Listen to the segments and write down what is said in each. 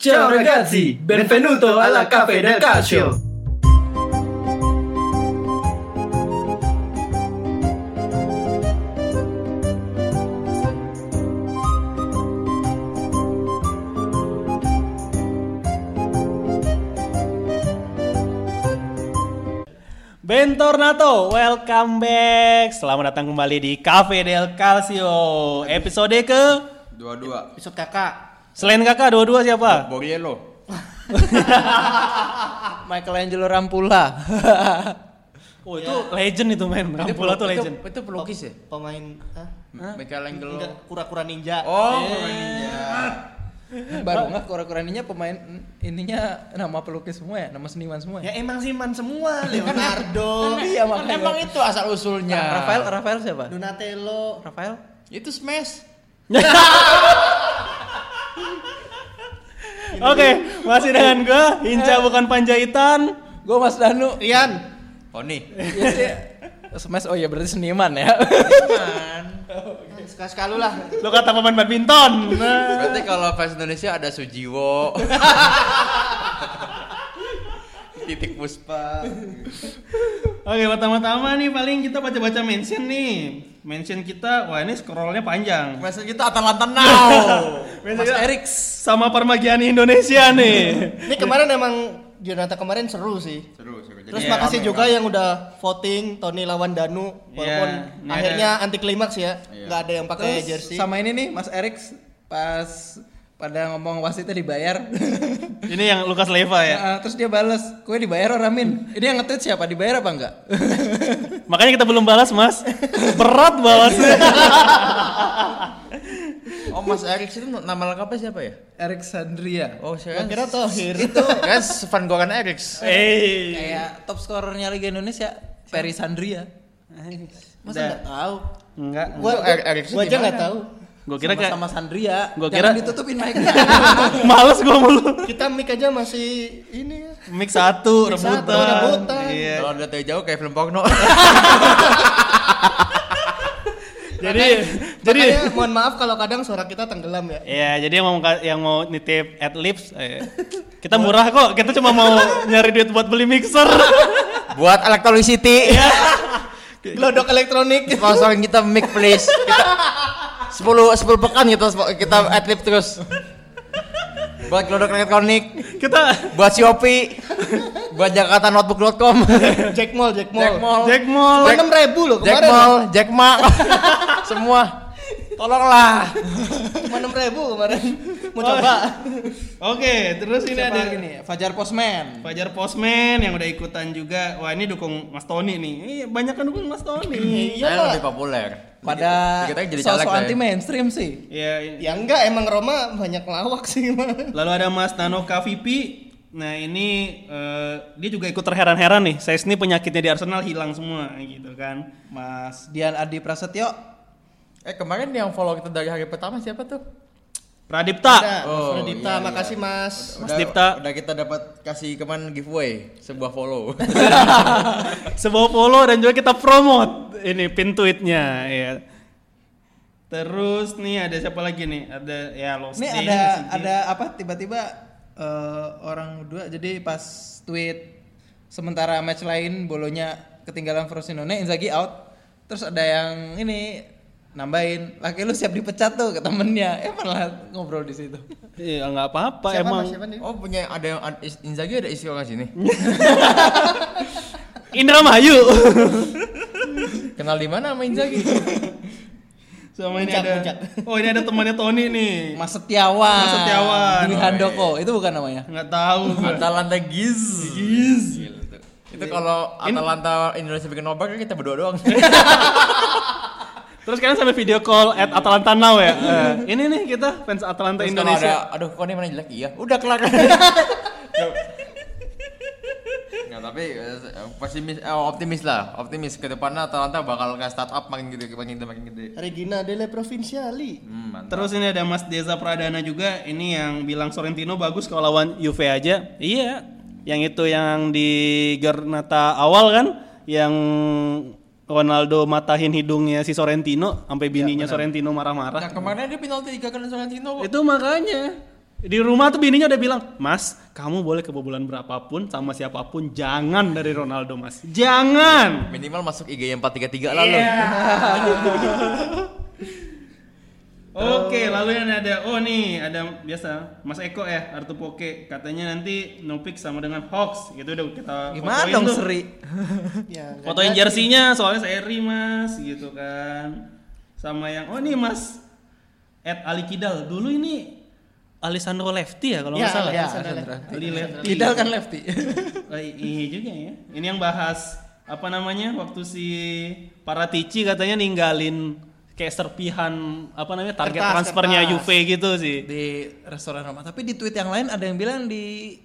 Ciao ragazzi, benvenuto alla Cafe del Calcio. Bentornato, welcome back. Selamat datang kembali di Cafe del Calcio. Episode ke Dua-dua. Episode kakak selain kakak dua-dua siapa? Borielo. Michelangelo Rampula Oh itu legend itu men. Rampula tuh legend. Itu, itu pelukis ya? Pemain ah, Michelangelo. enggak kura-kura ninja Oh, Eh, ninja. baru nggak kura-kuraninya pemain ininya nama pelukis semua ya nama seniman semua Ya ya emang Siman semua Leonardo iya Kan makanya emang itu asal usulnya. Nah, Rafael Rafael siapa Donatello Rafael Itu Smash. Oke, masih dengan gua Hinca bukan Panjaitan. gue Mas Danu Rian nih. Iya sih. Smash oh ya berarti seniman ya sekali-sekali lah Lo kata pemain badminton. Nah. Berarti kalau fans Indonesia ada Sujiwo. Titik Puspa. Oke, pertama-tama nih paling kita baca-baca mention nih. Mention kita, wah ini scrollnya panjang. Masa kita Atalanta now. Mention Mas Eriks sama Parmagiani Indonesia nih. ini kemarin emang Jonathan kemarin seru sih seru, seru. Terus Iya, makasih juga yang udah voting Tony lawan Danu walaupun ini akhirnya anti klimaks ya Iya. nggak ada yang pakai jersey sama ini nih Mas Eriks pas pada ngomong wasitnya dibayar ini yang Lukas Leva ya. Nah, terus dia balas kue dibayar orang min ini yang nge-tweet siapa dibayar apa enggak Makanya kita belum balas, Mas. Berat balasnya. Oh Mas Erik itu nama lengkapnya siapa ya? Alexandria Oh saya kira Thohir. Itu kan fan gua kan Erik. Eh. kayak top scorernya Liga Indonesia Ferry Sandria masa nggak tahu Enggak. gua Eriksen gua aja gimana? nggak tahu Gua kira kayak sama Sandria Gua Jangan kira- ditutupin mic-nya males gua mulu. kita mic aja masih ini ya Mix satu, satu, rebutan. rebutan. Iya. Kalau udah dari jauh kayak film porno. Jadi jadi Makanya mohon maaf kalau kadang suara kita tenggelam ya Ya, jadi yang mau yang mau nitip ad lips eh, kita murah kok. Kita cuma mau nyari duit buat beli mixer. Buat Electricity. Glodok elektronik Sponsorin kita mic please. Kita 10 10 pekan kita kita adlib terus. Buat Glodok Elektronik, kita buat Shopee, buat Jakarta Notebook.com, Jack Mall Jack Mall Jack Mall, Jack Mall. Enam ribu loh Jack kemarin Mall, Jack Ma, semua. Tolonglah. cuma enam ribu kemarin mau coba Oke, terus ini Siapa ada nih Fajar Posman Fajar Postman yang udah ikutan juga. Wah, ini dukung Mas Tony nih. Iya, banyak kan dukung Mas Tony. iya lebih populer. Pada sosok anti mainstream sih Iya, ini. ya enggak emang Roma banyak lawak sih mah Lalu ada Mas Nano KVP. Nah ini eh, dia juga ikut terheran-heran nih. Saya ini penyakitnya di Arsenal hilang semua gitu kan, Mas Dian Adi Prasetyo Eh kemarin yang follow kita dari hari pertama siapa tuh? Pradipta. Nah, Oh, Mas Dita, iya, iya. makasih Mas. Mas Udah- Dipta. Udah kita dapat kasih kemarin giveaway sebuah follow. Sebuah follow dan juga kita promote ini pin tweetnya ya. Terus nih ada siapa lagi nih? Ada ya Lost Ini ada ada apa tiba-tiba eh, orang dua jadi pas tweet sementara match lain bolonya ketinggalan Frosinone Inzaghi out terus ada yang ini nambahin laki lu siap dipecat tuh ke temennya eh malah ngobrol di situ Iya nggak apa-apa Siapa emang. Mas? Siapa nih? oh punya ada yang ada- Inzaghi ada isi orang sini. Indra Mayu. Kenal di mana sama Inzaghi? Sama ini ada. puncak. Oh ini ada temannya Tony nih. Mas Setiawan Mas Setiawan. Dwi Handoko itu bukan namanya Nggak tahu. Atalanta Giz. Giz. Itu kalau Atalanta Indonesia bikin nobar kan kita berdua doang. Terus kalian sampai video call at Atalanta Now ya. Eh, ini nih kita fans Atalanta Terus kalau Indonesia. ada, aduh kok ini mana jelek? Iya, udah kelar. Nggak, tapi eh, pesimis, eh, optimis lah, optimis ke depannya Atalanta bakal kayak startup makin gede, makin gede, makin gede. Regina delle Provinciali. Hmm, mantap. Terus ini ada Mas Deza Pradana juga ini yang bilang Sorrentino bagus kalau lawan Juve aja. Iya, yang itu yang di Garnata awal kan yang Ronaldo matahin hidungnya si Sorrentino sampai bininya Sorrentino marah-marah. Nah kemarin dia penalti digagalin Sorrentino kok. Itu makanya Di rumah tuh bininya udah bilang, Mas, kamu boleh kebobolan berapapun sama siapa pun, jangan dari Ronaldo, Mas. Jangan. Minimal masuk IG yang 433 lah lo. Oke, lalu yang ada, oh nih ada biasa Mas Eko ya, Artu Poke katanya nanti Nopik sama dengan Hoax gitu udah kita Gimana fotoin dong tuh. Seri? Ya, Fotoin jersinya soalnya seri mas gitu kan. Sama yang oh nih Mas Ed Ali Kidal. Dulu ini Alessandro Lefty ya kalau nggak Ya, salah. ya, Alessandro. Ali Lefty. Kidal kan lefty. Oh, iya juga ya. Ini yang bahas apa namanya waktu si Paratici katanya ninggalin kayak serpihan apa namanya target Kertas, transfernya kertas. Juve gitu sih. di restoran Roma. Tapi di tweet yang lain ada yang bilang di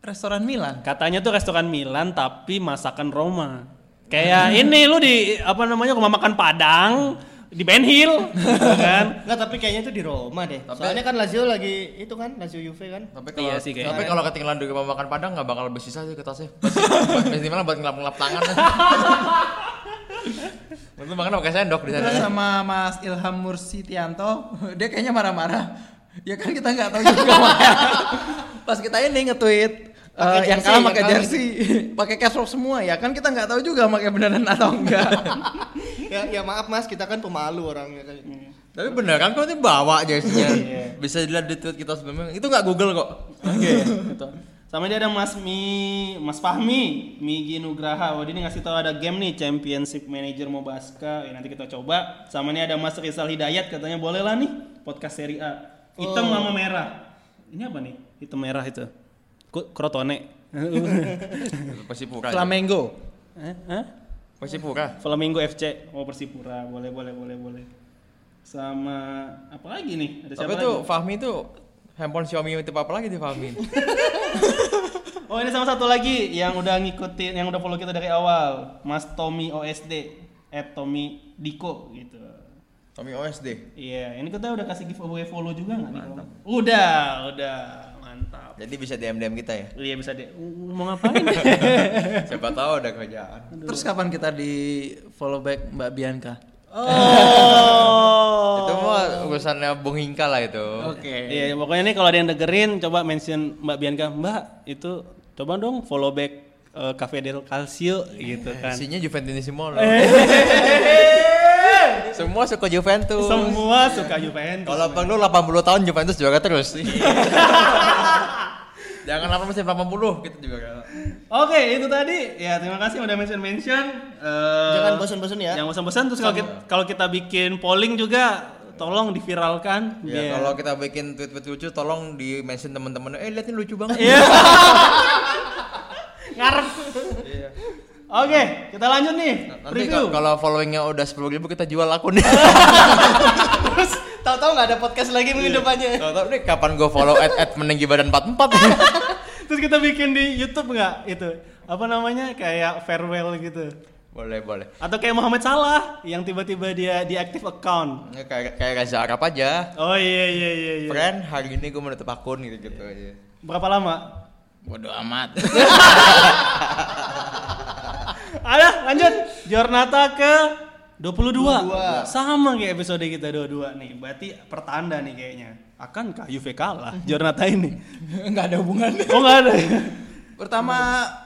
restoran Milan. Katanya tuh restoran Milan tapi masakan Roma. Kayak ini lu di apa namanya rumah makan Padang di Ben Hill gitu kan. Enggak, tapi kayaknya itu di Roma deh. Soalnya kan Lazio lagi itu kan, Lazio Juve kan. Tapi kalau Iya sih kayaknya. tapi kalau ketinggalan di rumah makan Padang nggak bakal lebih sisa sih kertasnya. Minimal buat ngelap-ngelap tangan. Untuk makan pakai sendok di sana. sama Mas Ilham Mursitianto, dia kayaknya marah-marah. Ya kan kita nggak tahu juga. Pas kita ini nge-tweet eh, yang kalah pakai jersey, pakai lock semua ya kan kita nggak tahu juga pakai beneran atau enggak. ya, ya maaf Mas, kita kan pemalu orangnya kan. Tapi beneran kok ini bawa jersinya. Bisa dilihat di tweet kita sebelumnya. Itu nggak Google kok. Oke, gitu. Sama dia ada Mas Mi, Mas Fahmi, Migi Nugraha. Oh, dia ini ngasih tahu ada game nih Championship Manager Mobaska. Ya, nanti kita coba. Sama ini ada Mas Rizal Hidayat katanya boleh lah nih podcast seri A. Hitam sama merah. Ini apa nih? Hitam merah itu. Crotone. Persipura. Flamengo. eh, eh? Persipura. Flamingo FC. Oh, Persipura. Boleh, boleh, boleh, boleh. Sama apa lagi nih? Ada siapa Tapi tuh lagi? Fahmi tuh handphone Xiaomi itu apa lagi Fahmi? Oh ini sama satu lagi yang udah ngikutin, yang udah follow kita dari awal, Mas Tommy OSD, at Tommy Diko gitu. Xiaomi OSD. Iya, ini kita udah kasih giveaway follow juga nggak nih? Udah, udah, mantap. Jadi bisa DM DM kita ya. Iya bisa deh. Mau ngapain? Siapa tahu ada kerjaan. Terus kapan kita di follow back Mbak Bianca? Oh. Itu mah urusannya Bung Hingka lah itu. Oke. Iya, pokoknya nih kalau ada yang dengerin, coba mention Mbak Bianca, Mbak itu coba dong follow back eh, Cafe del Calcio gitu kan. Isinya Juventusissimo loh. Semua suka Juventus. Semua suka Juventus. Kalau perlu 80 tahun Juventus juara terus. Jangan lama mesin 80 gitu juga kan. Oke, itu tadi. Ya, terima kasih udah mention-mention. Eh, Jangan bosan-bosan ya. Jangan bosan-bosan terus kalau kita, kalau kita bikin polling juga tolong diviralkan. Ya biar- kalau kita bikin tweet-tweet lucu tolong di mention teman-teman. Eh lihat ini lucu banget. Iya. Ngarep. Oke, kita lanjut nih. Nanti Preview. ka- kalau followingnya udah 10 ribu kita jual akunnya. Terus tahu-tahu nggak ada podcast lagi minggu depannya. Tahu-tahu nih kapan gue follow at at meninggi badan 44 Terus kita bikin di YouTube nggak itu? Apa namanya? Kayak farewell gitu. boleh boleh. Atau kayak Muhammad Salah yang tiba-tiba dia di active account. Ya, kayak kayak Reza Arab aja. Oh iya iya iya iya. Friend, hari ini gue menutup akun gitu gitu aja. Berapa lama? Bodoh amat. Ada lanjut. Jornata ke 22. 22. Sama kayak episode kita 22 nih. Berarti pertanda nih kayaknya. Akankah Juve kalah Jornata ini? Enggak ada hubungannya. Oh enggak ada. Pertama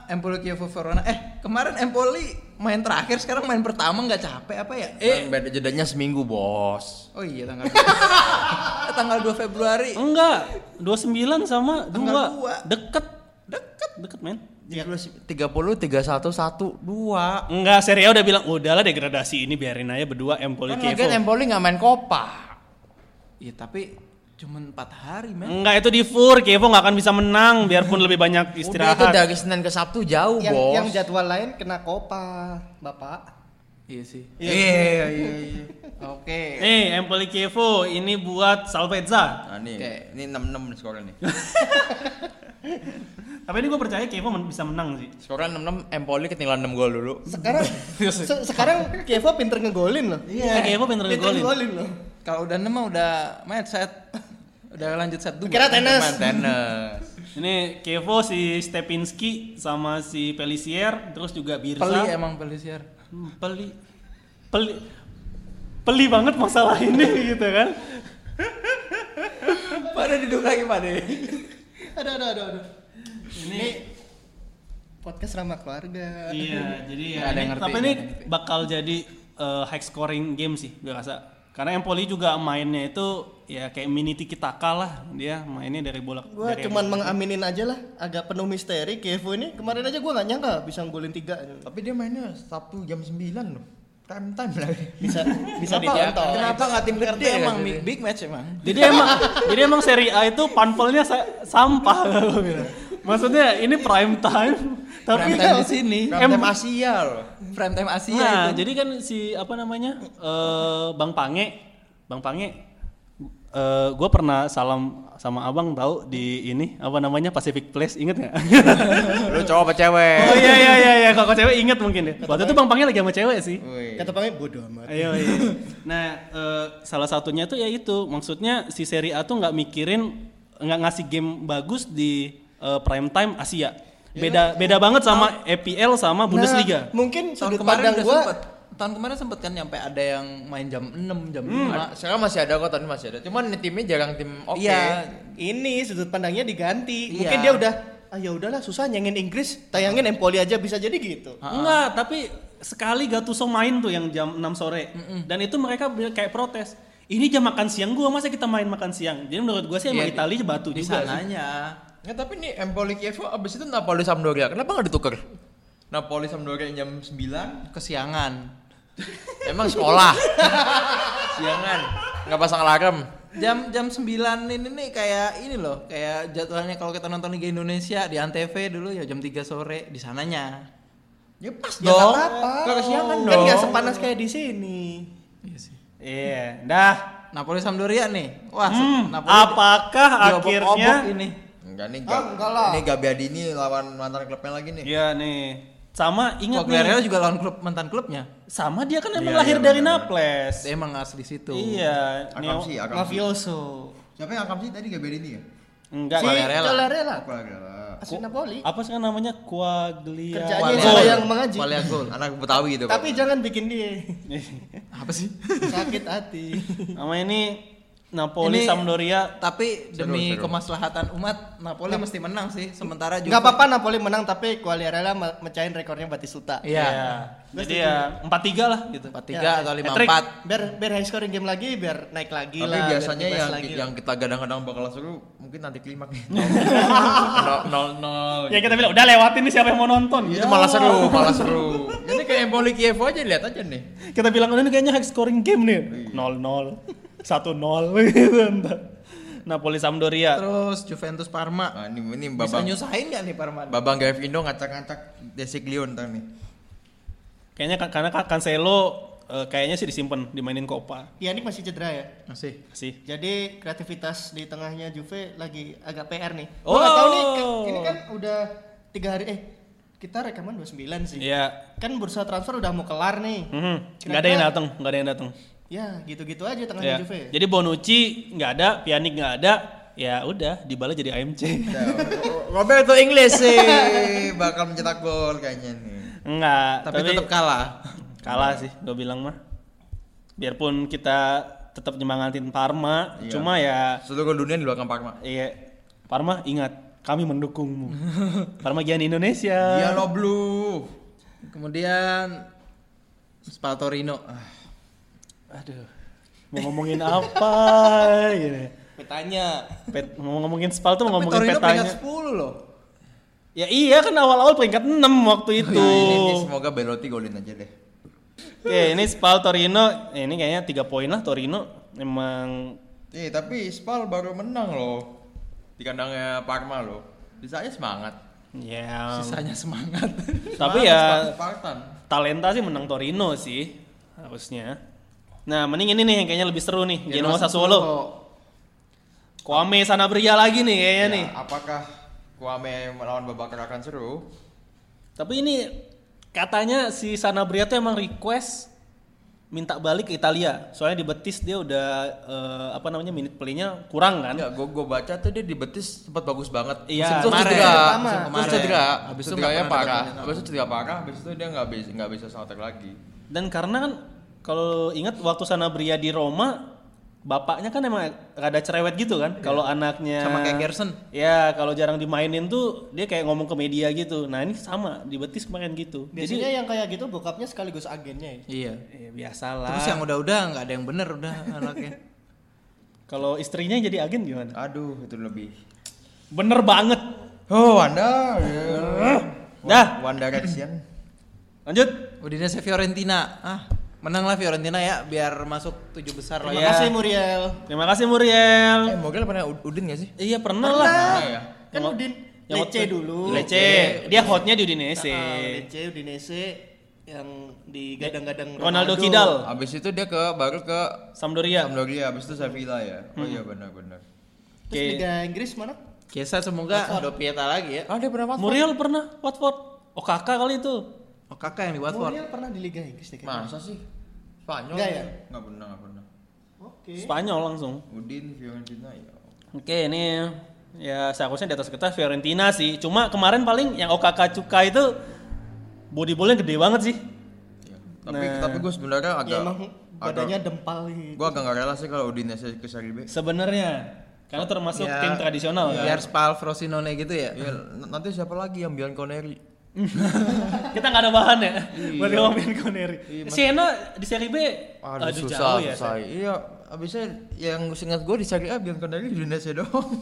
Empoli Kievo Verona. Eh, kemarin Empoli main terakhir, sekarang main pertama nggak capek apa ya? Eh, beda jedanya seminggu, Bos. Oh iya tanggal eh, tanggal 2 Februari. Enggak. 29 sama 2. Tanggal dua. Deket. Deket. Deket, men. 30 31 1 2. Enggak, Serie A udah bilang udahlah degradasi ini biarin aja berdua Empoli Kan lagian Empoli nggak main Copa. Iya, tapi cuman 4 hari, men. Enggak itu di Fur, Chievo nggak akan bisa menang biarpun lebih banyak Udah itu istirahat. dari Senin ke Sabtu jauh, Yang, Bos. yang jadwal lain kena kopa, Bapak. Iya sih. Iya, iya, iya. Oke. Nih, Empoli Chievo ini buat Salvezza. Nah, nih, Oke. ini 66 nih skornya nih. Tapi ini gue percaya Chievo men- bisa menang sih. Skornya 66 Empoli ketinggalan 6 gol dulu. Sekarang se- sekarang Kievo pinter ngegolin loh. Iya, Chievo pinter Pinter ngegolin. ngegolin loh. Kalau udah 6 mah udah match set. Udah lanjut set dua. Kira tenis. Main tenis. Ini Chievo si Stepinski sama si Pelisier, terus juga Birza. Peli emang Pelisier. Hmm, Peli. Peli. Peli banget masalah ini gitu kan. Mana duduk lagi Pak deh? Aduh, aduh, aduh, Ini podcast ramah keluarga. Iya, jadi ya. Ada yang ngerti, tapi ini bakal jadi eh, high scoring game sih, gue rasa. Karena Empoli juga mainnya itu ya kayak mini tiki taka lah dia mainnya dari bola. Gua dari cuman mengaminin aja lah, agak penuh misteri Kevo ini. Kemarin aja gua nggak nyangka bisa golin tiga. Tapi dia mainnya Sabtu jam 9 loh. Time time lagi. Bisa bisa ditonton. Kenapa nggak tim gede emang ya? big, big match emang. Jadi emang jadi emang seri A itu panpelnya sa- sampah bilang. Maksudnya ini prime time tapi Prime time di sini. Prime time Asia loh. Prime time Asia Nah, itu. jadi kan si apa namanya? eh Bang Pange, Bang Pange eh gue pernah salam sama abang tahu di ini apa namanya Pacific Place inget nggak? Lu cowok apa cewek? oh iya iya iya iya kalau cewek inget mungkin ya. Waktu itu Bang Pange lagi sama cewek sih. Kata panggil bodoh amat. Ayo, iya. Nah, eh, salah satunya tuh ya itu, maksudnya si seri A tuh nggak mikirin nggak ngasih game bagus di eh, prime time Asia. Beda beda banget sama EPL sama Bundesliga. Nah, mungkin tahun sudut kemarin pandang gua sempet. Tahun kemarin sempet kan nyampe ada yang main jam 6, jam 5. Ma- Sekarang masih ada kok, tadi masih ada. Cuman timnya jarang tim oke. Iya, ini sudut pandangnya diganti. Iya. Mungkin dia udah ah ya udahlah susah nyengin Inggris, tayangin Empoli aja bisa jadi gitu. Enggak, tapi sekali Gattuso main tuh yang jam 6 sore. Dan itu mereka kayak protes. Ini jam makan siang gua, masa kita main makan siang? Jadi menurut gua sih emang Iya, Italia batu di juga sih. sananya. Ya, tapi nih Empoli Kiev abis itu Napoli Sampdoria. Kenapa nggak ditukar? Napoli Sampdoria jam 9 Kesiangan. Emang sekolah. Siangan. Nggak pasang alarm. Jam jam 9 ini nih kayak ini loh, kayak jadwalnya kalau kita nonton Liga Indonesia di Antv dulu ya jam 3 sore di sananya. Ya pas Ya dong. nggak apa-apa. Nggak kesiangan Kan dong. nggak sepanas kayak di sini. Iya sih. Iya, dah. Napoli Sampdoria nih. Wah, Hmm, Napoli apakah akhirnya ini? Enggak nih, Ah, Gab- enggak lah. Ini Gabiadini lawan mantan klubnya lagi nih. Iya nih. Sama ingat Quagliarella nih. juga lawan klub mantan klubnya. Sama dia kan emang Iya, lahir iya, dari benar. Naples. Dia emang asli situ. Iya, Akam Neo- sih, Akam sih. Mafioso. Siapa yang Akam sih tadi Gabiadini ya? Enggak. Si Quagliarella. Quagliarella. Asli Napoli. Apa sih namanya? Quaglia. Kerjanya Quagliarella. sama yang mengaji. Qualia gol. Anak Betawi gitu. Tapi jangan bikin dia Apa sih? sakit hati. Nama ini Napoli Ini- Sampdoria. Tapi demi seru. kemaslahatan umat Napoli mesti menang sih. Sementara juga Gak apa-apa Napoli menang tapi Quagliarella me- mecahin rekornya Batistuta. Iya. Jadi ya 4-3 lah gitu. 4-3 Ya, atau hat-trick. 5-4. Biar biar high scoring game lagi biar naik lagi Tapi lah. biasanya yang lagi yang kita gadang-gadang bakal seru mungkin nanti klimak. Nol nol nol. Ya kita bilang udah lewatin nih siapa yang mau nonton. Itu malah seru, malah seru. Ini kayak Empoli Kiev aja lihat aja nih. Kita bilang ini kayaknya high scoring game nih. 0-0. 1-0 gitu entar. Napoli Sampdoria. Terus Juventus Parma. Nah, ini ini Bisa babang nyusahin gak nih Parma? babang Gavindo ngacak-ngacak Desiglion ntar nih. Kayaknya kan- karena kan Cancelo eh, kayaknya sih disimpan dimainin Copa Pjanic masih cedera ya. Masih. sih. Jadi kreativitas di tengahnya Juve lagi agak PR nih. Oh. Gak tahu nih, ka- ini kan udah tiga hari eh kita rekaman 29 sih. Iya. Kan bursa transfer udah mau kelar nih. Mhm. Nggak ada yang datang, nggak ada yang datang. Ya gitu-gitu aja tengahnya Ya. Juve. Jadi Bonucci nggak ada, Pjanic nggak ada, ya udah Dybala jadi AMC. Roberto Inggris sih bakal mencetak gol kayaknya nih. Enggak, Tapi, tetap kalah. kalah sih gue bilang mah. Biarpun kita tetap nyemangatin Parma, Iya. cuma ya Seluruh dunia di belakang Parma. iya Parma ingat kami mendukungmu. Parma Gian Indonesia. Dia lo blue. Kemudian Spaltorino. Aduh. Mau ngomongin apa gitu. Petanya. Pet, mau ngomongin Spal tuh mau ngomongin Torino petanya. peringkat 10 loh. Ya iya kan awal-awal peringkat 6 waktu itu. Nah, ini, ini semoga Belotti golin aja deh. Oke, ini Spal Torino. Eh, ini kayaknya 3 poin lah Torino. Emang Eh, tapi Spal baru menang loh. Di kandangnya Parma loh. Bisanya semangat. ya Sisanya semangat. tapi Semangat ya Spartan. talenta sih menang Torino sih harusnya. Nah, mending ini nih yang kayaknya lebih seru nih. Genoa Sassuolo. Kwame Sanabria lagi nih kayaknya Ya, nih. apakah Kwame melawan Babakar akan seru? Tapi ini katanya si Sanabria tuh emang request minta balik ke Italia. Soalnya di Betis dia udah eh, apa namanya minute play-nya kurang kan? Enggak, gue gue baca tuh dia di Betis sempat bagus banget. Iya, Musim terus kemarin, cedera, musim cedera, Habis itu pernah parah, habis itu cedera parah, habis itu dia nggak bisa nggak bisa starter lagi. Dan karena kan kalau ingat waktu Sanabria di Roma bapaknya kan emang rada cerewet gitu kan. Kalau anaknya Sama kayak Gerson. Ya, kalau jarang dimainin tuh dia kayak ngomong ke media gitu. Nah, ini sama di Betis kemarin gitu. Biasanya yang kayak gitu bokapnya sekaligus agennya ya. Iya. Jadi ya, biasalah. Terus yang udah-udah nggak ada yang bener udah anaknya. Kalau istrinya jadi agen gimana? Aduh, itu lebih. Bener banget. Oh, Anda. Ya. Dah. One Direction. Lanjut. Udinese Fiorentina. Ah, menang lah Fiorentina ya biar masuk tujuh besar lah Terima ya. kasih Muriel. Terima kasih Muriel. Eh, Mogel pernah Ud- Udin gak sih? Iya pernah lah. ya. Kan Udin Yang Lece dulu. Lece. Dia hotnya di Udinese. Ah, Lece Udinese yang digadang-gadang Ronaldo Kidal. Abis itu dia ke baru ke Sampdoria. Sampdoria, abis itu Sevilla ya. Oh iya benar-benar. Terus Oke. Liga Inggris mana? Kiesa semoga do Pieta lagi ya. Ah dia pernah Watford? Muriel pernah Watford. Oh kakak kali itu. Oh kakak yang di Watford. Muriel pernah di Liga Inggris deh kayaknya. Masa sih? Spanyol? Enggak ya? Nggak pernah, nggak pernah. Oke. Spanyol langsung. Udin, Fiorentina ya. Oke ini ya seharusnya di atas kita Fiorentina sih. Cuma kemarin paling yang OKK Cuka itu body ballnya gede banget sih. Ya. Tapi tapi gue sebenarnya Ya agak emang badannya dempal gitu. gue agak nggak rela sih kalau Udinese ke Serie B. Sebenarnya karena termasuk Ya, tim tradisional kan. Biar Spal Frosinone gitu ya. Iya, n- nanti siapa lagi yang Bian Coneri? Kita nggak ada bahan ya buat ngomongin Koneri. Siena di Serie B Aduh, aduh, susah, jauh ya. susah. Iya, abisnya yang ingat gue di Serie A Bian Coneri di Udinese doang.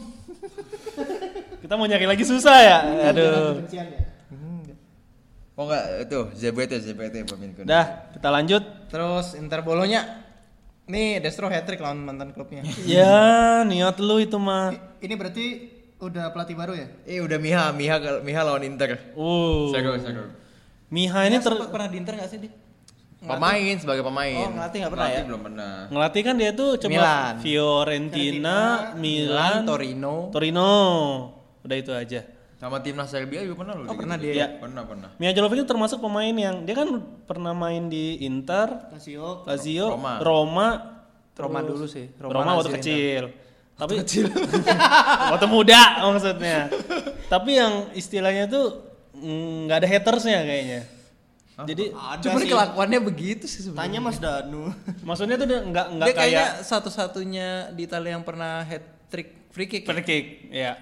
Kita mau nyari lagi susah ya. Aduh. Kebencian ya. Oh enggak, itu ZBT, ZBT pemain Coneri. Dah, kita lanjut. Terus Inter Bolonya. Nih Destro hat-trick lawan mantan klubnya. Ya, niat lu itu mah. Ini berarti udah pelatih baru ya? Eh udah Miha, Miha Miha lawan Inter. Uh. Seru, seru. Miha ini ter pernah di Inter gak sih dia? Pemain sebagai pemain. Oh, ngelatih nggak pernah Ngelatih ya? belum pernah. ngelatih kan dia tuh coba Milan. Fiorentina, Milan, Torino. Torino. Udah itu aja. Sama timnas Serbia juga pernah loh. Oh, dia pernah gitu. dia. Iya. Pernah, pernah. Mia Jolovic itu termasuk pemain yang dia kan pernah main di Inter, Lazio. Lazio, Roma. Roma, Roma dulu sih. Roma, waktu Lazio, kecil. Tapi kecil. waktu muda maksudnya. Tapi yang istilahnya tuh mm, nggak ada hatersnya kayaknya. Jadi Cuma kelakuannya begitu sih sebenarnya. Tanya Mas Danu. maksudnya tuh nggak nggak Dia kayaknya kayak satu-satunya di Italia yang pernah hat trick free kick. free kick, ya.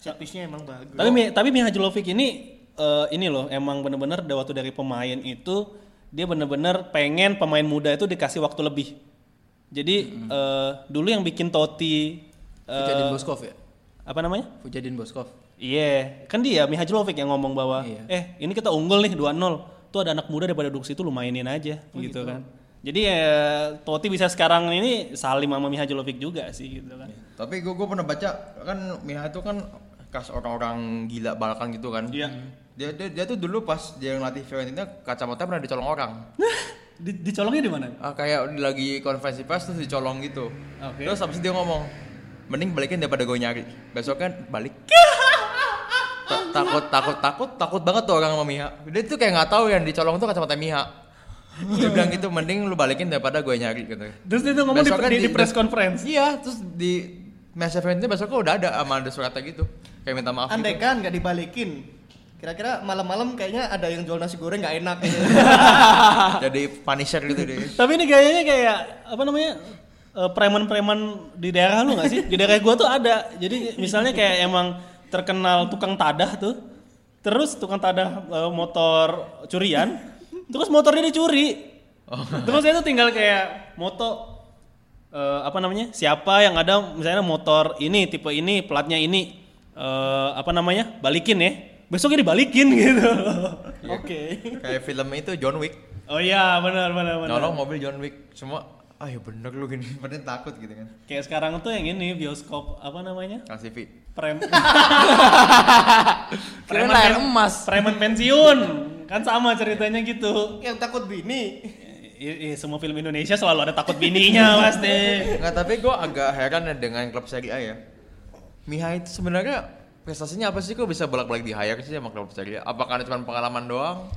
Set piece-nya emang bagus. Tapi tapi Miha Julovic ini eh, ini loh emang bener-bener waktu dari pemain itu dia bener-bener pengen pemain muda itu dikasih waktu lebih. Jadi eh, dulu yang bikin Totti eh, Fujadin Boskov ya? apa namanya? Fujadin Boskov. Iya, kan dia Miha Julovic yang ngomong bahwa Iya. eh ini kita unggul nih 2-0. Tuh ada anak muda daripada duduk situ lu mainin aja gitu, kan. Jadi ya Totti bisa sekarang ini salim sama Miha Julovic juga sih gitu kan. Tapi gue pernah baca kan Miha itu kan kas orang-orang gila balakan gitu kan. Iya. Dia, dia dia tuh dulu pas dia ngelatih Fiorentina kacamata pernah dicolong orang. Di, dicolongnya di mana? Ah, kayak lagi konferensi pers terus dicolong gitu. Oke. Terus habis itu dia ngomong, mending balikin daripada gue nyari. Besok kan balik. Ta- takut takut takut takut banget tuh orang sama Miha. Dia tuh kayak nggak tahu yang dicolong tuh kacamata Miha. Dia bilang gitu, mending lu balikin daripada gue nyari gitu. Terus dia tuh ngomong di, Besoknya di, di press conference. Iya, terus di Match Fiorentina besoknya udah ada sama ada suratnya gitu. Kayak minta maaf Andai gitu. kan nggak dibalikin, kira-kira malam-malam kayaknya ada yang jual nasi goreng nggak enak. Jadi punisher gitu deh. Tapi ini gayanya kayak apa namanya? eh, preman-preman di daerah lu gak sih? Di daerah gua tuh ada. Jadi misalnya kayak emang terkenal tukang tadah tuh. Terus tukang tadah eh, motor curian, terus motornya dicuri. Terus dia tuh tinggal kayak moto eh, apa namanya? Siapa yang ada misalnya motor ini tipe ini, platnya ini eh, apa namanya? Balikin ya. Besoknya dibalikin gitu. Oke. Kayak film itu John Wick. Oh iya, benar benar benar. Nolong mobil John Wick. Semua ah ya bener lu gini. Padahal takut gitu kan. Kayak sekarang tuh yang ini bioskop apa namanya? Kasih V. Prem Kirain layar emas. preman pensiun kan sama ceritanya gitu. Yang takut bini. I- i- semua film Indonesia selalu ada takut bininya pasti. Nggak, tapi gue agak heran ya dengan klub Serie A ya. Miha itu sebenarnya prestasinya apa sih kok bisa bolak-balik di hire sih sama klub Serie A? Apakah cuma pengalaman doang?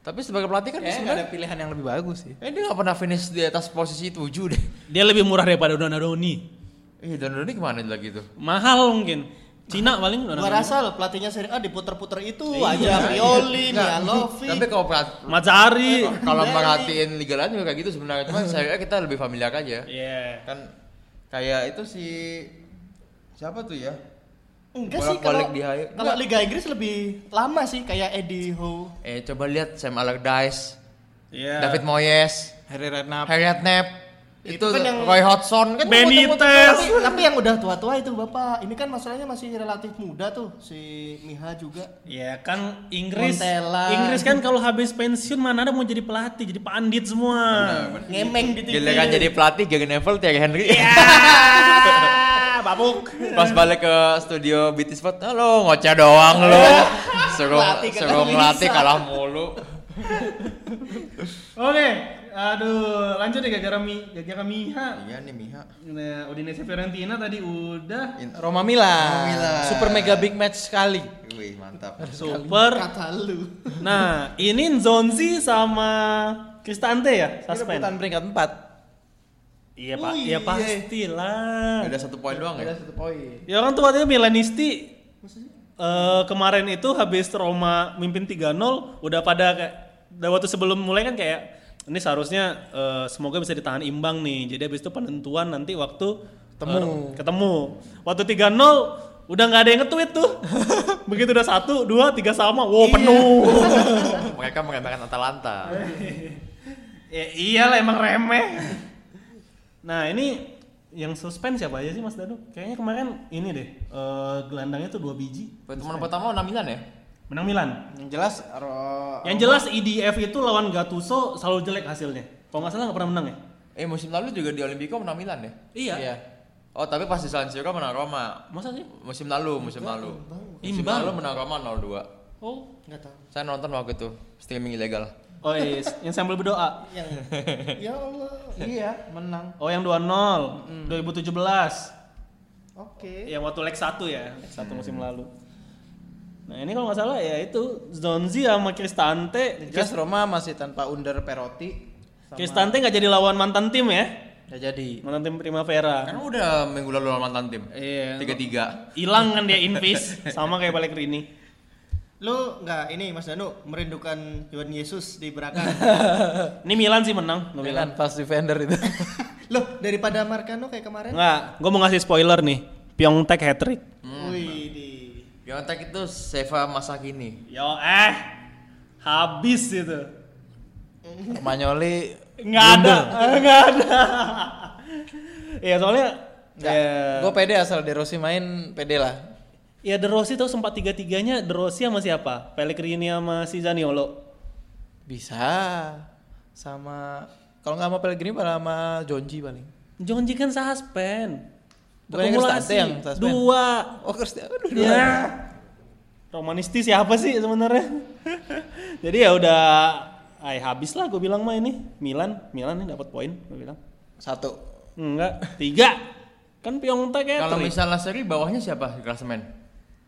Tapi sebagai pelatih kan Kayaknya sebenarnya ada pilihan yang lebih bagus sih. eh, dia nggak pernah finish di atas posisi 7 deh. Dia lebih murah daripada Donadoni. Eh ini ke mana lagi tuh? Mahal mungkin. Cina paling Gua Donadoni. rasa loh pelatihnya Serie A diputer-puter itu aja Pioli, Mialovic. Tapi kalau pelat- Mazzari. kalau merhatiin liga lain juga kayak gitu sebenarnya. Cuma Serie A kita lebih familiar aja. Iya. Kan Kayak itu si siapa tuh ya? Enggak sih kalau di Hayo. kalau Liga Inggris lebih lama sih kayak Eddie Howe. Eh coba lihat Sam Allardyce, Iya. David Moyes, Harry Redknapp. Harry Redknapp, itu, Itu kan yang- Roy Hodgson kan Benitez. Tapi, tapi yang udah tua-tua itu Bapak, ini kan masalahnya masih relatif muda tuh si Miha juga. Ya kan Inggris. Montella. Inggris kan kalau habis pensiun mana ada mau jadi pelatih, jadi pandit semua. Ngemeng di TV. Giliran jadi pelatih Gegen Neville Thierry Henry. babuk. Pas balik ke studio BT Sport, halo ngoceh doang lo. Suruh kagak suruh ngelatih bisa. kalah mulu. Oke, aduh, lanjut deh gara-gara mi, gara-gara Miha. Iya nih Miha. Nah, Udinese Fiorentina tadi udah Roma Milan. Roma Milan. Super mega big match sekali. Wih, mantap. super. Kata lu. Nah, ini Zonzi sama Cristante ya, Ini suspend. rebutan peringkat 4. Iya, Pak. Iya iya. pastilah. Ada satu poin doang ya? Ada satu poin. Ya orang tuanya Milanisti eh kemarin itu habis Roma mimpin 3-0 udah pada kayak udah waktu sebelum mulai kan kayak ini seharusnya eh, semoga bisa ditahan imbang nih. Jadi habis itu penentuan nanti waktu Ketemu. eh, ketemu. Waktu 3-0 udah nggak ada yang nge-tweet tuh. Begitu udah satu, dua, tiga sama, wow penuh. Mereka meremehkan Atalanta. ya iyalah emang remeh. Nah ini yang suspend siapa aja sih Mas Danu? Kayaknya kemarin ini deh eh, gelandangnya tuh dua biji. Pertemuan pertama lawan Milan ya? Menang Milan. Yang jelas Ro- Yang jelas IDF itu lawan Gattuso selalu jelek hasilnya. Kalau nggak salah nggak pernah menang ya? Eh musim lalu juga di Olimpico menang Milan ya? Iya. Iya. Oh tapi pas di San Siro menang Roma. Masa sih? Musim lalu, musim lalu. Musim Imbang. lalu menang Roma 0-2. Oh. Enggak tahu. Saya nonton waktu itu streaming ilegal. Oh iya, yang sambil berdoa. Yang ya Allah. Iya, menang. Oh yang 2-0 2017. Oke. Yang waktu leg 1 ya, leg 1 musim lalu. Nah ini kalau nggak salah ya itu Zonzi sama Cristante. Jelas Roma masih tanpa Under Perotti. Sama- Cristante nggak jadi lawan mantan tim ya? Ya jadi. Mantan tim Primavera. Kan udah minggu lalu lawan mantan tim. Iya. Tiga-tiga. Hilang kan dia invis sama kayak Pellegrini. Lu enggak ini Mas Danu merindukan Tuhan Yesus di Braga. Ini Milan sih menang, nggak Milan. Milan pas defender itu. Loh, daripada Marcano kayak kemarin. Enggak, gue mau ngasih spoiler nih. Piontek hat trick. Wih, di Piontek itu Seva masa kini. Yo eh habis itu. Romagnoli Nggak ada, nggak ada. Iya soalnya Enggak. ya, Gue pede asal De Rossi main pede lah. Ya De Rossi tuh sempat tiga tiganya De Rossi sama siapa? Pellegrini sama si Zaniolo. Bisa. Sama kalau nggak sama Pellegrini malah sama Jonji paling. Jonji kan suspend. Bukannya Akumulasi. Cristante yang suspend? Dua. Oh, Cristiano. Ya. Romanisti siapa sih sebenarnya? Jadi ya udah ay habis lah gue bilang mah ini Milan Milan nih dapat poin gue bilang Satu. enggak tiga kan Piontek ya Kalau misalnya seri bawahnya siapa di klasemen?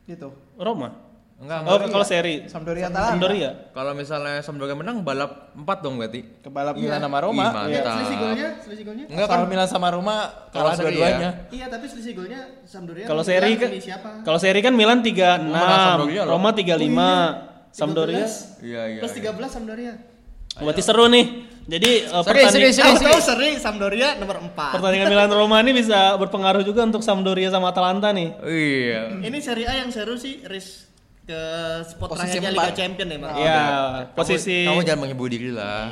Gitu. Roma Enggak, oh enggak. kalau seri Sampdoria Atalanta. Sampdoria Kalau misalnya Sampdoria menang balap 4 dong berarti. Kebalap Milan Iya. sama Roma. Ih, mantap. selisih golnya, selisih golnya. Enggak kan Milan sama Roma Kalau kalah dua-duanya. Iya, tapi selisih golnya Sampdoria. kalau seri Milan kan kalau seri kan Milan 36 Menang Sampdoria loh. Roma 35 Sampdoria 13, Iya, iya. Plus iya. 13 Sampdoria. berarti seru nih jadi eh, Seri, pertanding- seri, Tahu tahu seri Sampdoria nomor 4. pertandingan Milan Roma ini bisa berpengaruh juga untuk Sampdoria sama Atalanta nih Iya. Ini seri A yang seru sih Riz ke spot Posisi terakhirnya. Liga Champion ya, Bang. ya Kamu- posisi Kamu, jangan menyebut diri lah.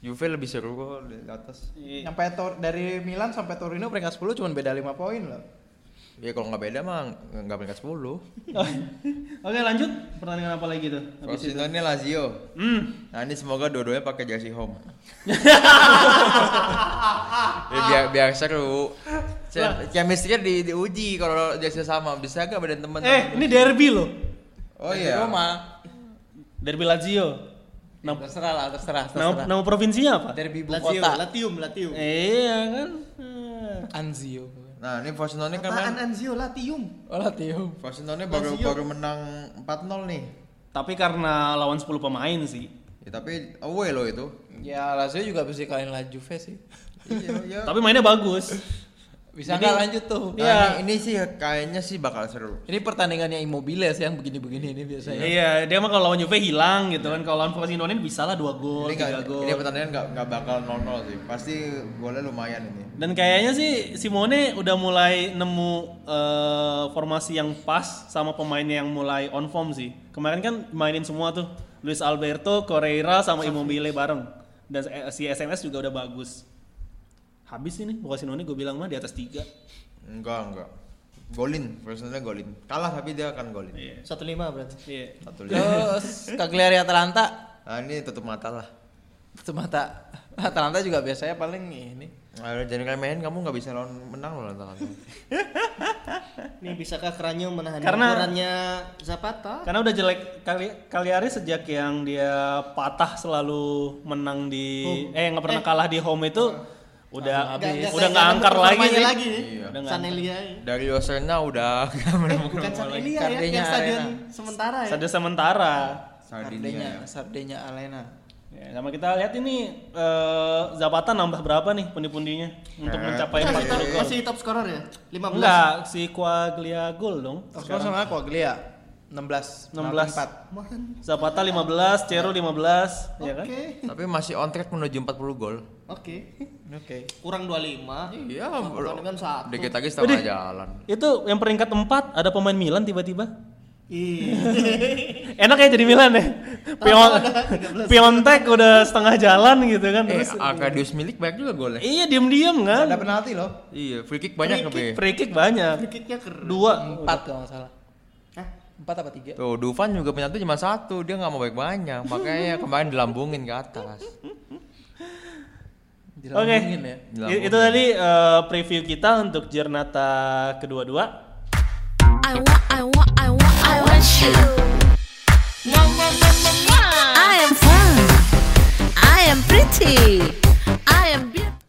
Juve lebih seru kok di atas. Sampai Tor- dari Milan sampai Torino peringkat 10 cuma beda 5 poin loh. Ya kalau nggak beda mah nggak peringkat 10. Oke lanjut pertandingan apa lagi tuh? Habis itu. Lazio. Hmm. Nah ini semoga dua-duanya pakai jersey home. ya, biar biar seru. Cem- Chemistry di diuji kalau jersey sama bisa gak badan temen? Eh ini derby loh. oh iya. Roma. Derby Lazio. Nama, Terserah lah, terserah, nama, terserah. nama provinsinya apa? Derby Lazio. Latium, Latium. Iya kan. Hmm. Anzio. Nah ini Frosinone kan main. Anzio Latium? Oh, Latium. Frosinone baru Lazio. baru menang 4-0 nih. Tapi karena lawan 10 pemain sih. Ya, tapi away loh itu. Ya Lazio juga bisa kalahin La Juve sih. iya, iya. Tapi mainnya bagus. Bisa nggak lanjut tuh? Nah, Iya. ini, ini sih kayaknya sih bakal seru. Ini pertandingannya Immobile sih yang begini-begini ini biasanya. Iya, dia mah kalau lawan Juve hilang gitu kan. Kalau lawan Frosinone bisa lah 2 gol, Ini nggak 3 gol. ini pertandingan nggak nggak bakal 0-0 sih. Pasti golnya lumayan ini. Dan kayaknya sih Simone udah mulai nemu eh, formasi yang pas sama pemainnya yang mulai on form sih. Kemarin kan mainin semua tuh. Luis Alberto, Correira sama Immobile bareng. Dan eh, si SMS juga udah bagus. Habis ini Frosinone gue bilang mah di atas 3. Enggak, enggak. Golin, personalnya golin. Kalah tapi dia akan golin. Iya. Satu lima berarti. Iya. Satu lima. Terus Cagliari Atalanta Nah, ini tutup mata lah. Semata Atalanta juga biasanya paling ini. Nah, jadi kalian main kamu nggak bisa lawan menang loh Atalanta. Ini bisakah Keranyo menahan Karena- hiburannya Zapata? Karena udah jelek kali Kaliari sejak yang dia patah selalu menang di eh nggak pernah kalah di home itu udah udah nggak angkar lagi. nih. lagi. Iya. Sanelia. ya. Dari Oserna udah nggak menemukan Bukan Sanelia ya, Kardenya yang stadion sementara ya. Sada sementara. Sardinia. Sardenya, ya. Sardenya Alena. Ya, sama kita lihat ini eh, Zapata nambah berapa nih pundi-pundinya untuk Eh, mencapai Masih, 40 gol. masih top scorer ya? 15. Enggak, si Quagliagol dong. Sekarang sama Quaglia 16 16. 4. Man. Zapata 15, Cero 15, ya kan? Tapi masih on track menuju 40 gol. Oke. Oke. Kurang 25. Iya, Pertandingan satu. Dikit lagi setengah jalan. Itu yang peringkat 4 ada pemain Milan tiba-tiba. Iya. Enak ya jadi Milan ya. Pion Piontek udah setengah jalan gitu kan Eh, terus. Arkadius milik banyak juga golnya. Iya diem-diem kan. Ada penalti loh. Iya, free kick banyak tapi. Free kick banyak. Free kicknya keren. Dua. 4 kalau nggak salah. Hah? 4 apa 3? Tuh, Dufan juga penalti cuma satu, dia nggak mau baik banyak, makanya kemarin dilambungin ke atas. Oke. Dilambungin ya. Itu tadi eh, preview kita untuk Jernata kedua-dua. I want, I want, I want, I want you. I am fun. I am pretty. I am beautiful.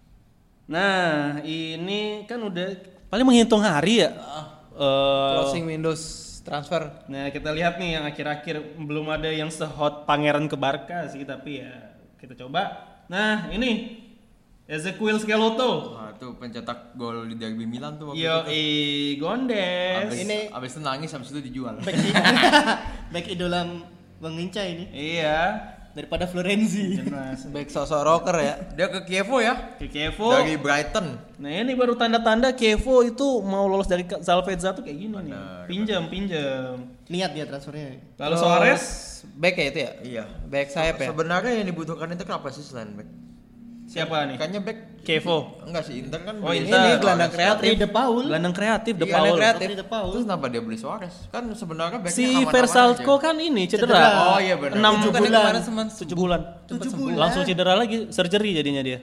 Nah, ini kan udah paling menghitung hari ya. Eh, Closing Windows transfer. Nah kita lihat nih yang akhir-akhir belum ada yang sehot pangeran ke Barca sih tapi ya kita coba. Nah ini Ezequiel Skeloto. Nah, itu pencetak gol di derby Milan tuh waktu Yo itu. i Gondes. Abis, Ini- abis itu nangis, abis itu dijual. Back, back idola Bang Inca ini Iya. daripada Florenzi. Jelas. Back sosok rocker ya. Dia ke Kievo ya, Ke Kevo. dari Brighton. Nah ini baru tanda-tanda Kevo itu mau lolos dari Salvezza tuh kayak gini nih. Pinjam, pinjam. Niat dia transfernya. Lalu Suarez. Back ya itu ya? Iya. Back sayap ya? Sebenarnya yang dibutuhkan itu apa sih selain back? Siapa nih? Kayaknya back Kevo. enggak sih Inter kan Oh, Inter. Ini gelandang kreatif. De Paul. Gelandang kreatif, De Iya, Paul. gelandang kreatif. Patri De Paul. Terus kenapa dia beli Suarez? Kan sebenarnya backnya Si Versalco kan ini Cedera. cedera. Oh iya benar. Enam Bukannya bulan. kemarin Tujuh bulan. Tujuh bulan. Langsung cedera lagi, surgery jadinya dia.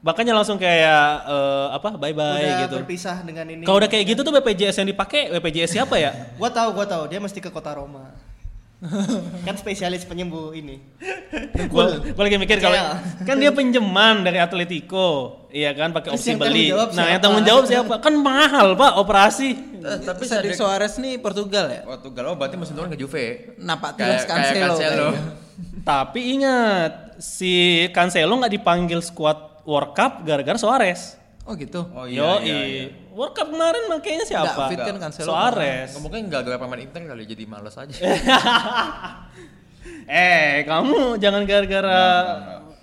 Makanya langsung kayak eh, apa bye bye Udah gitu. berpisah dengan ini. Kalau udah kayak gitu tuh BPJS yang dipakai, BPJS siapa ya? Gua tahu, gua tahu. Dia mesti ke kota Roma. kan spesialis penyembuh ini. Gua lagi mikir kalau kan dia pinjaman dari Atletico, iya kan pakai opsi yang beli. Nah, yang tanggung jawab siapa? Kan mahal, Pak, operasi. Eh, tapi Cedric Suarez nih Portugal ya? Portugal oh berarti musim depan ke Juve. Napak tilas Cancelo. Cancelo. Tapi ingat, si Cancelo nggak dipanggil squad World Cup gara-gara Suarez. Oh gitu. Oh Yo, iya iya. World Cup kemarin makanya siapa? Nggak fit kan Cancelo. Suarez. Mungkin enggak gara pemain Inter kali jadi males aja. eh, kamu jangan gara-gara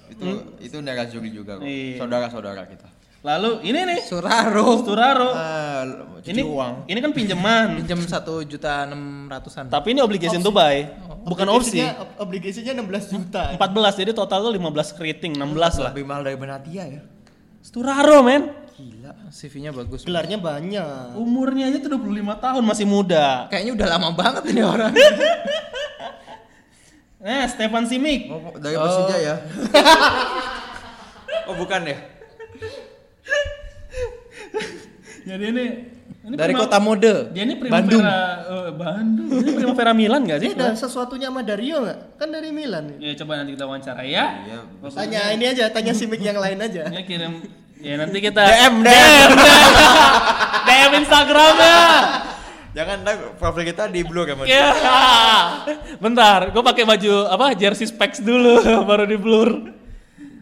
itu itu Nerazzurri juga kok. Iya. Saudara-saudara kita. lalu ini nih Suraro. Turaro. Ah, cuci ini uang. ini kan pinjaman. Pinjam satu juta enam ratusan. Tapi ini obligation to buy, bukan opsi. Obligasinya- ob- Obligasinya 16 juta. 14 jadi total tuh 15 keriting, 16 lah. Lebih mahal dari Benatia ya. Sturaro men. CV-nya bagus. Gelarnya banyak. Umurnya aja tuh 25 tahun masih muda. Kayaknya udah lama banget ini orang. Eh, Stefan Simic. Oh, dari Persija ya. oh, bukan ya? Jadi ini, ini Dari prima- kota mode. Dia ini Primavera Bandung. eh, Bandung. Ini Primavera Milan gak sih? Ini ada sesuatunya sama Dario nggak? Kan dari Milan. nih. Ya coba nanti kita wawancara ya. Iya. Tanya ini aja, tanya simik yang lain aja. Ya kirim ya nanti kita DM, DM, DM Instagramnya. Jangan ntar profil kita di blur ya, Mas. Ya. Bentar, gue pakai baju apa? Jersey specs dulu baru di blur.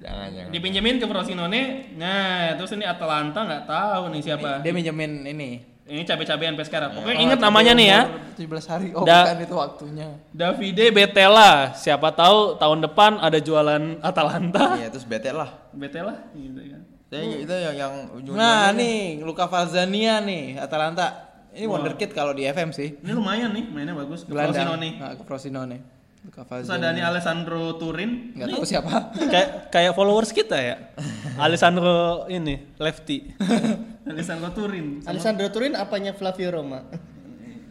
Jangan jangan. Dipinjemin ke Frosinone. Nah, terus ini Atalanta nggak tahu nih siapa. Dia minjemin ini. Ini cabe-cabean Pescara. Iya. Pokoknya inget namanya nih ya. 17 hari. Oh, Da- bukan itu waktunya. Davide Betela. Siapa tahu tahun depan ada jualan Atalanta. Iya, terus bete lah. Betela gitu kan. Saya itu yang yang ujung Nah, nih Luka Falzania nih Atalanta. Ini wonderkid kalau di FM sih. Ini lumayan nih, mainnya bagus ke Gelandang. Frosinone. Nah, ke Frosinone. Luka Terus ada nih Falzania. Alessandro Turin. Enggak tahu siapa. kayak kayak followers kita ya. Alessandro ini lefty. Alessandro Turin. Sama- Alessandro Turin apanya Flavio Roma?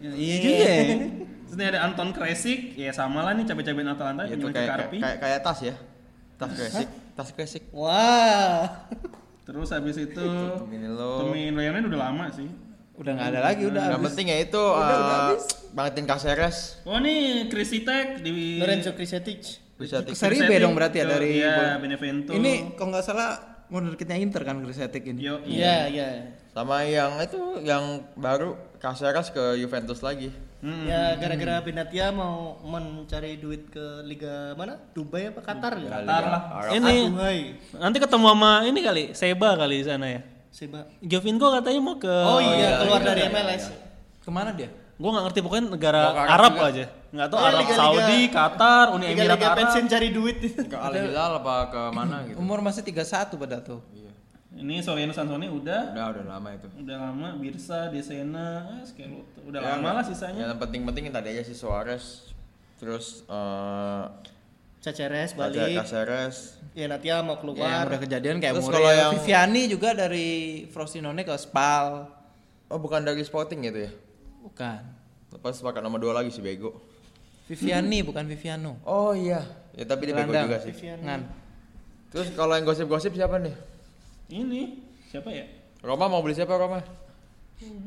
Ya, iya juga. ya. Terus ini ada Anton Kresik, ya sama lah nih cabe-cabean Atalanta itu pinjemin ke kayak Karpi. kayak kayak tas ya. Tas kresik, tas kresik. Wah. Terus habis itu Tomilo. Tomin Leonen udah lama sih. Udah nggak ada lagi, udah Yang habis. penting ya itu uh, Bangetin Caceres Oh nih Krisitek di Lorenzo Krisetic. Serie B dong berarti ya dari iya. Benevento. Ini kalau nggak salah wonderkidnya Inter kan Grisetic ini. Yo, Iya, iya. sama yang itu yang baru Caceres ke Juventus lagi. Hmm. Ya gara-gara Benatia mau mencari duit ke liga mana? Dubai apa Qatar ya? Qatar lah. Arab. Ini Aduhai. nanti ketemu sama ini kali, Seba kali di sana ya. Seba. Jovinko katanya mau ke Oh iya, keluar dari MLS. Ke mana dia? Gua nggak ngerti pokoknya negara ke Arab Arab juga. aja. Nggak tahu Oh, Arab liga-liga- Saudi, Qatar, Uni Emirat Arab. pensiun cari duit. Ke Al Hilal apa ke mana gitu. Umur masih 31 pada tuh. Ini Soriano Sansone udah Udah udah lama itu. udah lama Birsa, Desena, eh, Skeloto. Udah Ya, lama lah sisanya. Yang penting-penting tadi aja si Suarez. Terus eh Caceres balik. Caceres. Ya Natia mau Ya, yang keluar. udah kejadian kayak Terus Muriel. kalau yang- Viviani juga dari Frosinone ke Spal. Oh bukan dari Sporting gitu ya? Bukan. Lepas pakai nomor dua lagi si Bego. Viviani bukan Viviano. Oh iya. Ya tapi dia Bego juga sih. Ngan. Terus kalau yang gosip-gosip siapa nih? Ini siapa ya? Roma mau beli siapa Roma?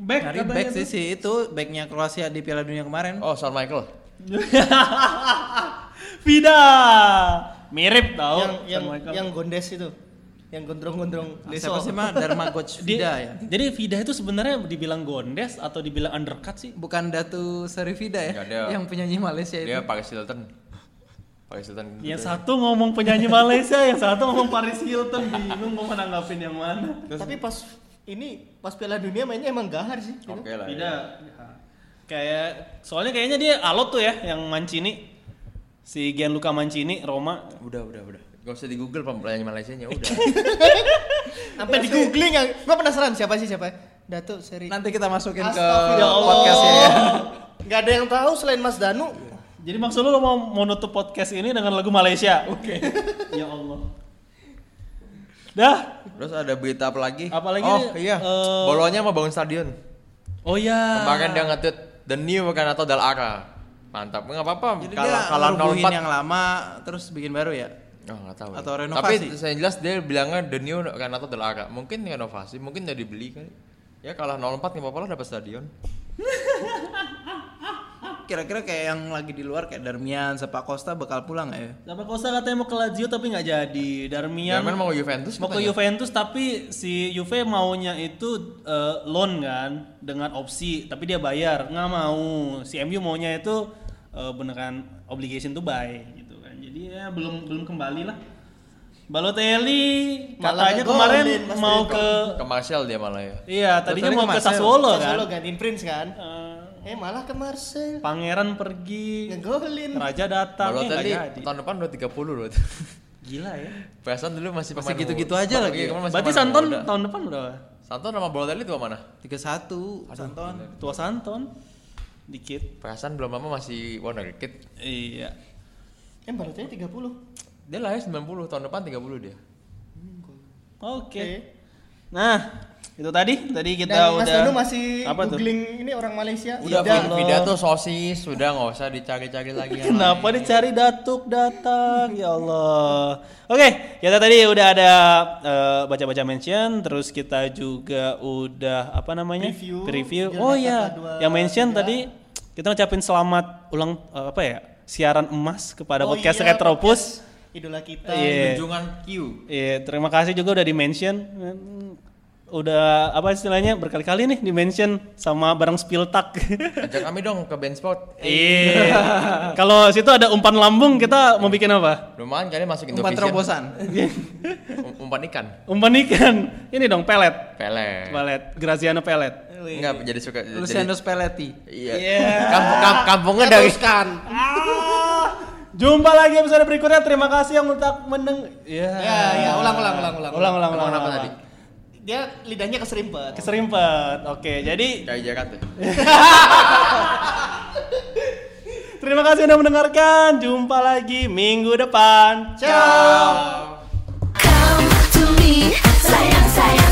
Back katanya back sih sih itu backnya Kroasia di Piala Dunia kemarin. Oh, Shawn Michael. Vida. Mirip tau yang yang Michael. yang gondes itu. Yang gondrong-gondrong deso. Siapa sih mah Dharma Dia- Vida ya? Jadi Vida itu sebenarnya dibilang gondes atau dibilang undercut sih? Bukan Datu Serivida ya? Enggak, dia- Yang penyanyi Malaysia itu. Dia Paris Hilton. Paris Hilton. Yang satu ngomong penyanyi Malaysia, yang satu ngomong Paris Hilton, bingung mau menanggapin yang mana. Tapi pas ini pas Piala Dunia mainnya emang gahar sih. gitu. Oke lah. ya. Vida. Kayak soalnya kayaknya dia alot tuh ya yang Mancini. Si Gianluca Mancini Roma. Udah, udah, udah. Gak usah di Google penyanyi Malaysia nya udah. Sampai di googling yang gua penasaran siapa sih siapa? Datuk Seri. Nanti kita masukin ke podcastnya ya. Nggak ada yang tahu selain Mas Danu. Jadi maksud lu lo mau, mau nutup podcast ini dengan lagu Malaysia? Oke. ya Allah. Dah. Terus ada berita apa lagi? Apalagi, Oh iya. eh, Bolonya mau bangun stadion. Oh ya. Kemarin dia nge-tweet the new Renato Del Ara. Mantap. Enggak apa-apa. Kalah ngerubuhin 04. yang lama terus bikin baru ya? Oh, nggak tahu. Atau ya. renovasi? Tapi saya jelas dia bilangnya the new Renato Del Ara. Mungkin renovasi, mungkin udah dibeli kali. Ya kalah 04 nggak apa-apa lah dapat stadion. Kira-kira kayak yang lagi di luar kayak Darmian, Sepak Costa bakal pulang nggak ya? Sampai Costa katanya mau ke Lazio tapi nggak jadi. Darmian Darmian mau ke Juventus mau ke. Juventus tapi si Juve maunya itu eh, loan kan dengan opsi tapi dia bayar nggak mau. Si MU maunya itu eh, beneran obligation to buy gitu kan. Jadi ya belum belum kembali lah. Balotelli katanya kemarin Mas mau ke Ke Martial dia malah ya. iya tadinya Balotelli mau ke ke. Sassuolo kan. Sassuolo gantiin Prince kan. Eh, Eh malah ke Marcel. Pangeran pergi, Ngegolin. Raja datang, eh Balotelli jadi. tahun depan udah 30 loh. Gila ya. Perasaan dulu masih Masih pemain gitu-gitu aja lagi Iya, ya? Berarti Santon muda. tahun depan udah Santon sama Balotelli tuh mana? 31 Santon. tua Santon dikit Perasaan belum lama masih wonderkid. iya Eh Balotelli 30. Dia lahir 90, tahun depan 30 dia. oke Oke. nah itu tadi tadi kita Dan Mas udah Danu masih apa tuh googling ini orang Malaysia. Udah Vida tuh sosis, sudah nggak usah dicari-cari lagi. Kenapa lain. dicari datuk datang ya Allah. Oke, kita tadi udah ada eh, baca-baca mention, terus kita juga udah apa namanya Preview, Preview. Oh iya, dua, yang mention tiga. tadi kita ngucapin selamat ulang eh, apa ya siaran emas kepada Oh podcast iya, Retropus. podcast Idola kita. Iya. Junjungan Q. Iya, terima kasih juga udah di mention. Udah apa istilahnya berkali-kali nih di mention sama barang Spiltak. Ajak kami dong ke band sport. Iya. Kalau situ ada umpan lambung, kita mau bikin apa? Lumayan kali masuk Umpan terobosan. Um- Umpan ikan. Umpan ikan. Ini dong pelet. Pelet. Pelet. Graziano pelet. Enggak jadi suka jadi, Luciano Spalletti. Iya. Kampung, kam- kampungnya dari Teruskan. Jumpa lagi episode berikutnya. Terima kasih yang udah mendeng. Iya. Ya, ya, ulang, ulang, ulang, ulang. Ulang, ulang, ulang. Ngomong apa ulang dia lidahnya keserimpet. Keserimpet. Oke, okay, jadi kayak Jakarta. Terima kasih sudah mendengarkan. Jumpa lagi minggu depan. Ciao. Come to me, sayang sayang.